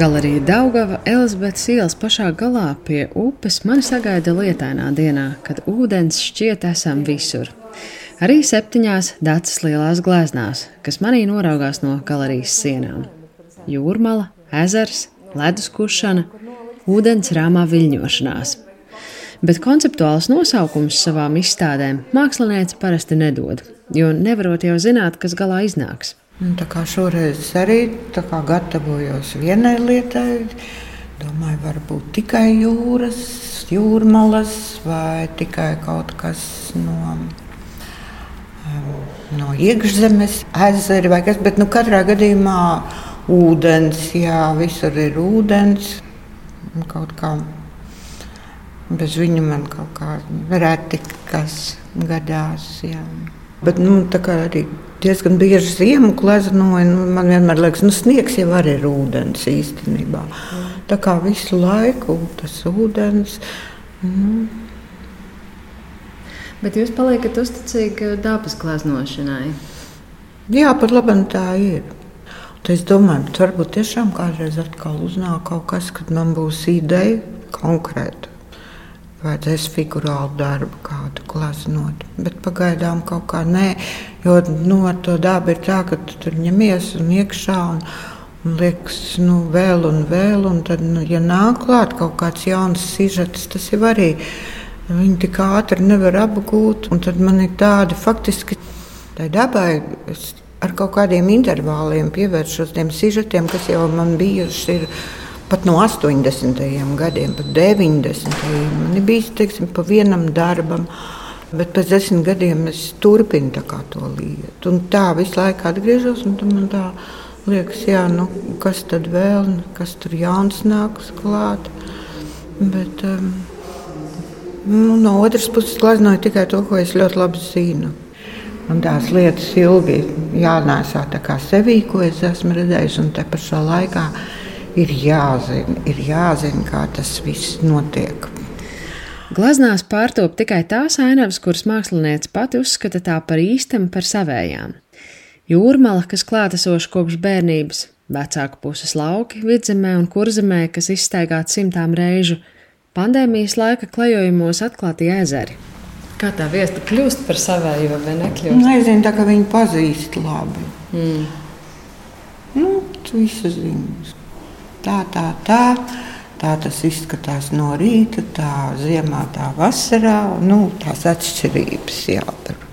Galerija Daugava Elizabetes ielas pašā galā pie upes mani sagaida lietainā dienā, kad ūdens šķiet esam visur. Arī septiņās dacas lielās glēznās, kas manī noraugās no galerijas sienām. Jūrmala, ezers, ledus kušana, ūdens rāmā viļņošanās. Bet konceptuāls nosaukums savām izstādēm mākslinieci parasti nedod, jo nevarot jau zināt, kas galā iznāks. Un tā kā šoreiz arī gatavojos vienai lietai, domāju, varbūt tikai jūras, jūrmalas vai tikai kaut kas no, um, no iekšzemes, ezeri vai kas. Bet nu, katrā gadījumā ūdens, jā, visur ir ūdens. Kaut kā bez viņa man kaut kā reti kas gadās. Jā. Bet nu, arī diezgan bieži ziemu gleznoju. Nu, man vienmēr liekas, ka nu, sniegs jau arī ir ūdens īstenībā. Tā kā visu laiku tas ūdens. Nu. Bet jūs paliekat uzticīgi dabas gleznošanai? Jā, pat labi tā ir. Tad es domāju, ka varbūt tiešām kādreiz atkal uznāk kaut kas, kad man būs ideja konkrēta vajadzēs figurālu darbu kādu glaznot. Bet pagaidām kaut kā nē, jo nu, ar to dabu ir tā, ka tu tur ņemies un iekšā. Un, Un liekas, nu, vēl un vēl, un tad, nu, ja nāk klāt kaut kāds jauns sižets, tas jau arī viņi tik ātri nevar apgūt. Un tad man ir tādi faktiski, tai dabai ar kaut kādiem intervāliem pievēršos tiem sižetiem, kas jau man bijuši. Ir, pat no 80. gadiem, pat 90. Man bijis teiksim, pa vienam darbam. Bet pēc desmit gadiem es turpinu to lietu. Un tā visu laiku atgriežos. Man tā liekas, jā, nu, kas tad vēl, kas tur jauns nāks klāt. Bet, um, nu, no otras puses, glaznoju tikai to, ko es ļoti labi zinu. Un tās lietas ilgi jānēsā sevī, ko es esmu redzējis, un te pašā laikā ir jāzina, ir jāzina, kā tas viss notiek. Glaznās pārtop tikai tās ainavas, kuras mākslinieca pati uzskata tā par īstam par savējām. Jūrmala, kas klātesoša kopš bērnības, vecāku puses lauki, vidzemē un kurzemē, kas izstaigāti simtām reižu, pandēmijas laika klejojumos atklāti ezeri. Kā tā vieta kļūst par savējo vai nekļūst? Nezinu, tā kā viņi pazīst labi. Mm. Nu, tu visu zini tā, tā, tā. Tā tas izskatās no rīta, tā ziemā, tā vasarā. Nu, tās atšķirības jādara.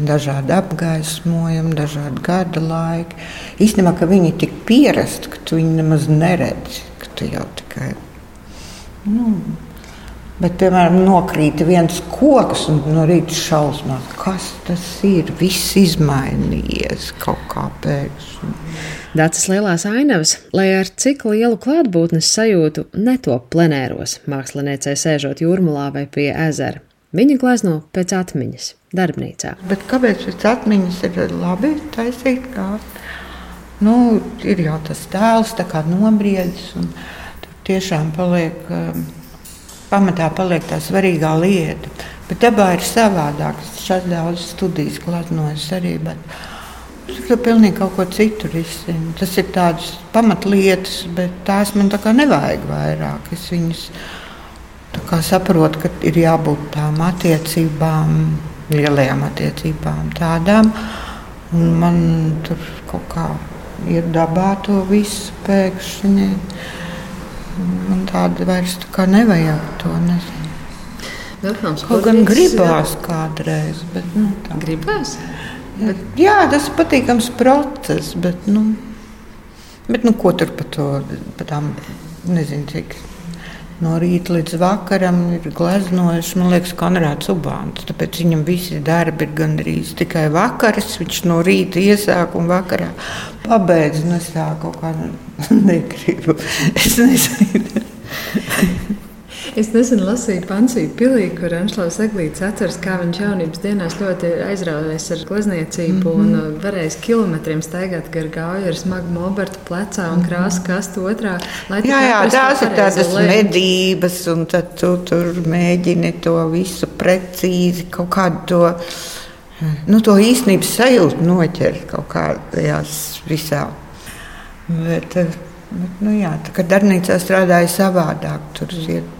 Dažādi apgaismojumi, dažādi gada laiki. Īstenībā, ka viņi ir tik pierasti, ka tu viņu nemaz neredzi. Ka tu jau tikai. Nu, Bet, piemēram, nokrīt viens koks un no rīta šausmās, kas tas ir. Viss izmainījies kaut kā pēkšņi. Dācis lielās ainavas, lai ar cik lielu klātbūtnes sajūtu netop plenēros, māksliniecei sēžot jūrmalā vai pie ezera. Viņa glezno pēc atmiņas, darbnīcā. Bet kāpēc pēc atmiņas ir labi taisīt? Kā? Nu, ir jau tas tēls, kā nobriedis, un tur tiešām paliek, um, pamatā paliek tā svarīgā lieta. Bet dabā ir savādāk. Es šeit daudz studijas glaznojas arī. Bet, Tu pilnīgi kaut ko citu risini. Tas ir tāds pamatlietas, bet tās man tā kā nevajag vairāk. Es viņas saprotu, ka ir jābūt tām attiecībām, lielajām attiecībām tādām. Un man tur kaut kā ir dabā to visu pēkšņi. Man tāda vairs tā kā nevajag to. Nezinu. Kaut gan gribās kādreiz, bet nu, tā. Gribās? Bet, jā, tas ir patīkams process, bet, nu, bet nu, ko tur par to par tām nezinu, cik. No rīta līdz vakaram ir gleznojuši, man liekas, Konrāds Ubāns. Tāpēc viņam visi darbi ir gandrīz tikai vakaras. Viņš no rīta iesāk un vakarā pabeidz. Un es tā kaut kā negribu. Es nezinu. Es nesen lasīju Pansiju pilī, kur Anšlaus Eglīts atceras, kā viņš jaunības dienās ļoti aizraujies ar glezniecību mm -hmm. un uh, varēs kilometriem staigāt gar gauju ar smagu mobertu plecā un krāsu kastu otrā. Jā, jā, tās ir tādas lēm. medības, un tad tu tur mēģini to visu precīzi kaut kādu to. Nu, to īstenības sajūtu noķert kaut kādās visā. Bet, uh, Bet, nu, jā, tā kā darbnīcā strādāja savādāk, tur iet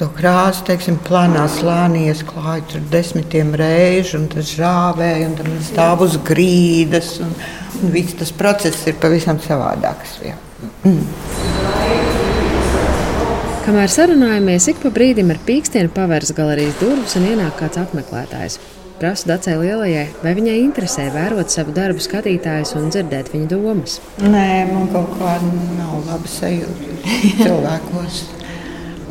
to krāsu, teiksim, plānā slānī klāju tur desmitiem reižu, un tas žāvēja, un tam stāv uz grīdas, un, un viss tas process ir pavisam savādāks. Mm. Kamēr sarunājamies, ik pa brīdim ar pīkstienu pavērs galerijas durvis un ienāk kāds apmeklētājs. Prasu Dacei Lielajai, vai viņai interesē vērot savu darbu skatītājus un dzirdēt viņa domas. Nē, man kaut kāda nav laba sajūta cilvēkos.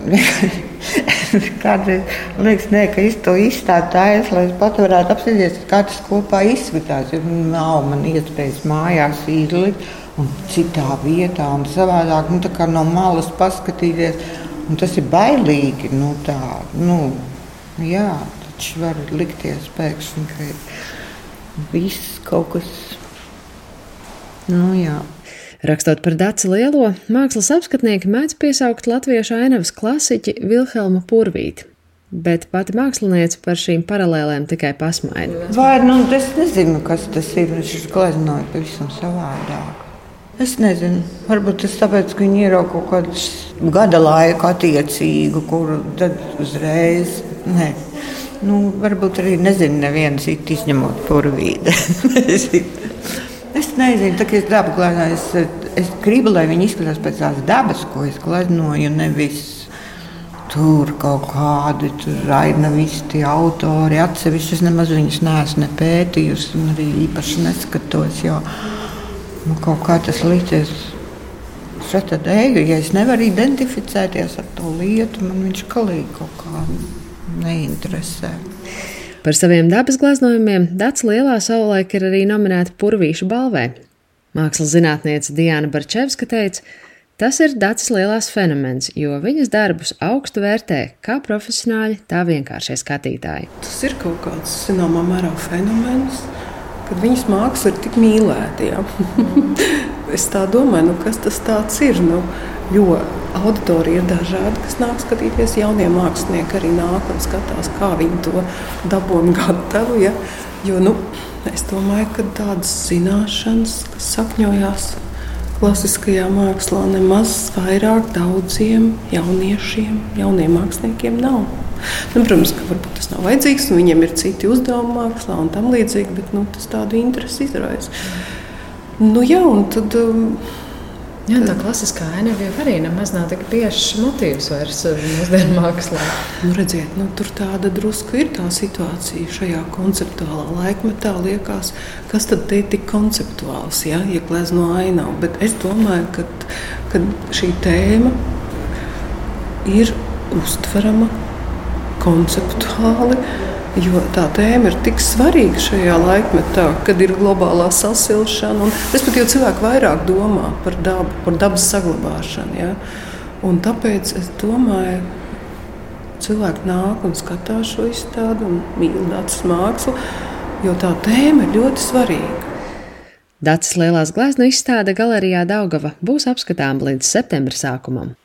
Kādreiz liekas, ne, ka es to izstāstu tādu, lai es pat varētu apspriest, kā tas kopā izskatās. Nav man iespējas mājās izlikt un citā vietā un savādāk, nu, no malas paskatīties. Tas ir bailīgi. Nu, tā, nu, jā, taču var likties pēkšņi, ka viss kaut kas. Nu, jā. Rakstot par Daci lielo, mākslas apskatnieki mēdz piesaukt latviešu ainavas klasiķi Vilhelmu Purvīti. Bet pati māksliniece par šīm paralēlēm tikai pasmaida. Vai nu es nezinu, kas tas ir? Viņš gleznoja pavisam savādāk. Es nezinu, varbūt tas tāpēc, ka viņi ir kaut kādu gada laiku attiecīgu, kur tad uzreiz. Nē. Nu, varbūt arī nezinu, nevienu citu izņemot purvīdu. es nezinu, tā kā es dabu gleznoju, es, es gribu, lai viņi izskatās pēc tās dabas, ko es gleznoju, nevis tur kaut kādi raidnavisti, autori. Atsevišķi es nemaz viņus neesmu ne pētījusi un arī īpaši neskatos, jo nu, kaut kā tas licies. Šeit tad eju, ja es nevaru identificēties ar to lietu, man viņš kalīgi kaut kā neinteresē. Par saviem dabas gleznojumiem Dats Lielā savulaik ir arī nominēta Purvīšu balvē. Mākslas zinātniece Diana Barčevska teica, tas ir Dats lielās fenomens, jo viņas darbus augstu vērtē kā profesionāļi, tā vienkāršie skatītāji. Tas ir kaut kāds zināmā mērā fenomens, kad viņas māksla ir tik mīlēta. Ja? es tā domāju, nu, kas tas ir. Nu, jo auditorija ir dažāda, kas nāk skatīties. Jaunie mākslinieki arī nāk un skatās, kā viņi to dabūna gatavu. Ja? Jo, nu, es domāju, ka tādas zināšanas, kas sakņojās klasiskajā mākslā, nemaz vairāk daudziem jauniešiem, jauniem māksliniekiem nav. Nu, protams, ka varbūt tas nav vajadzīgs, un viņiem ir citi uzdevumi mākslā un tam līdzīgi, bet nu, tas tādu interesi izraisa. Nu, jā, un tad. Um, Jā, tā klasiskā ainava arī nemaz nav tik biežs motīvs vairs mūsdienu mākslā. Nu, redziet, nu, tur tāda drusku ir tā situācija šajā konceptuālā laikmetā. Liekas, kas tad te ir tik konceptuāls, ja, ja glezno ainavu. Bet es domāju, ka, ka šī tēma ir uztverama konceptuāli. Jo tā tēma ir tik svarīga šajā laikmetā, kad ir globālā sasilšana. Respektīvi, cilvēki vairāk domā par dabu, par dabas saglabāšanu. Ja? Un tāpēc es domāju, cilvēki nāk un skatās šo izstādi un mīl dabas mākslu, jo tā tēma ir ļoti svarīga. Dācis lielās glezno izstāde galerijā Daugava būs apskatām līdz septembra sākumam.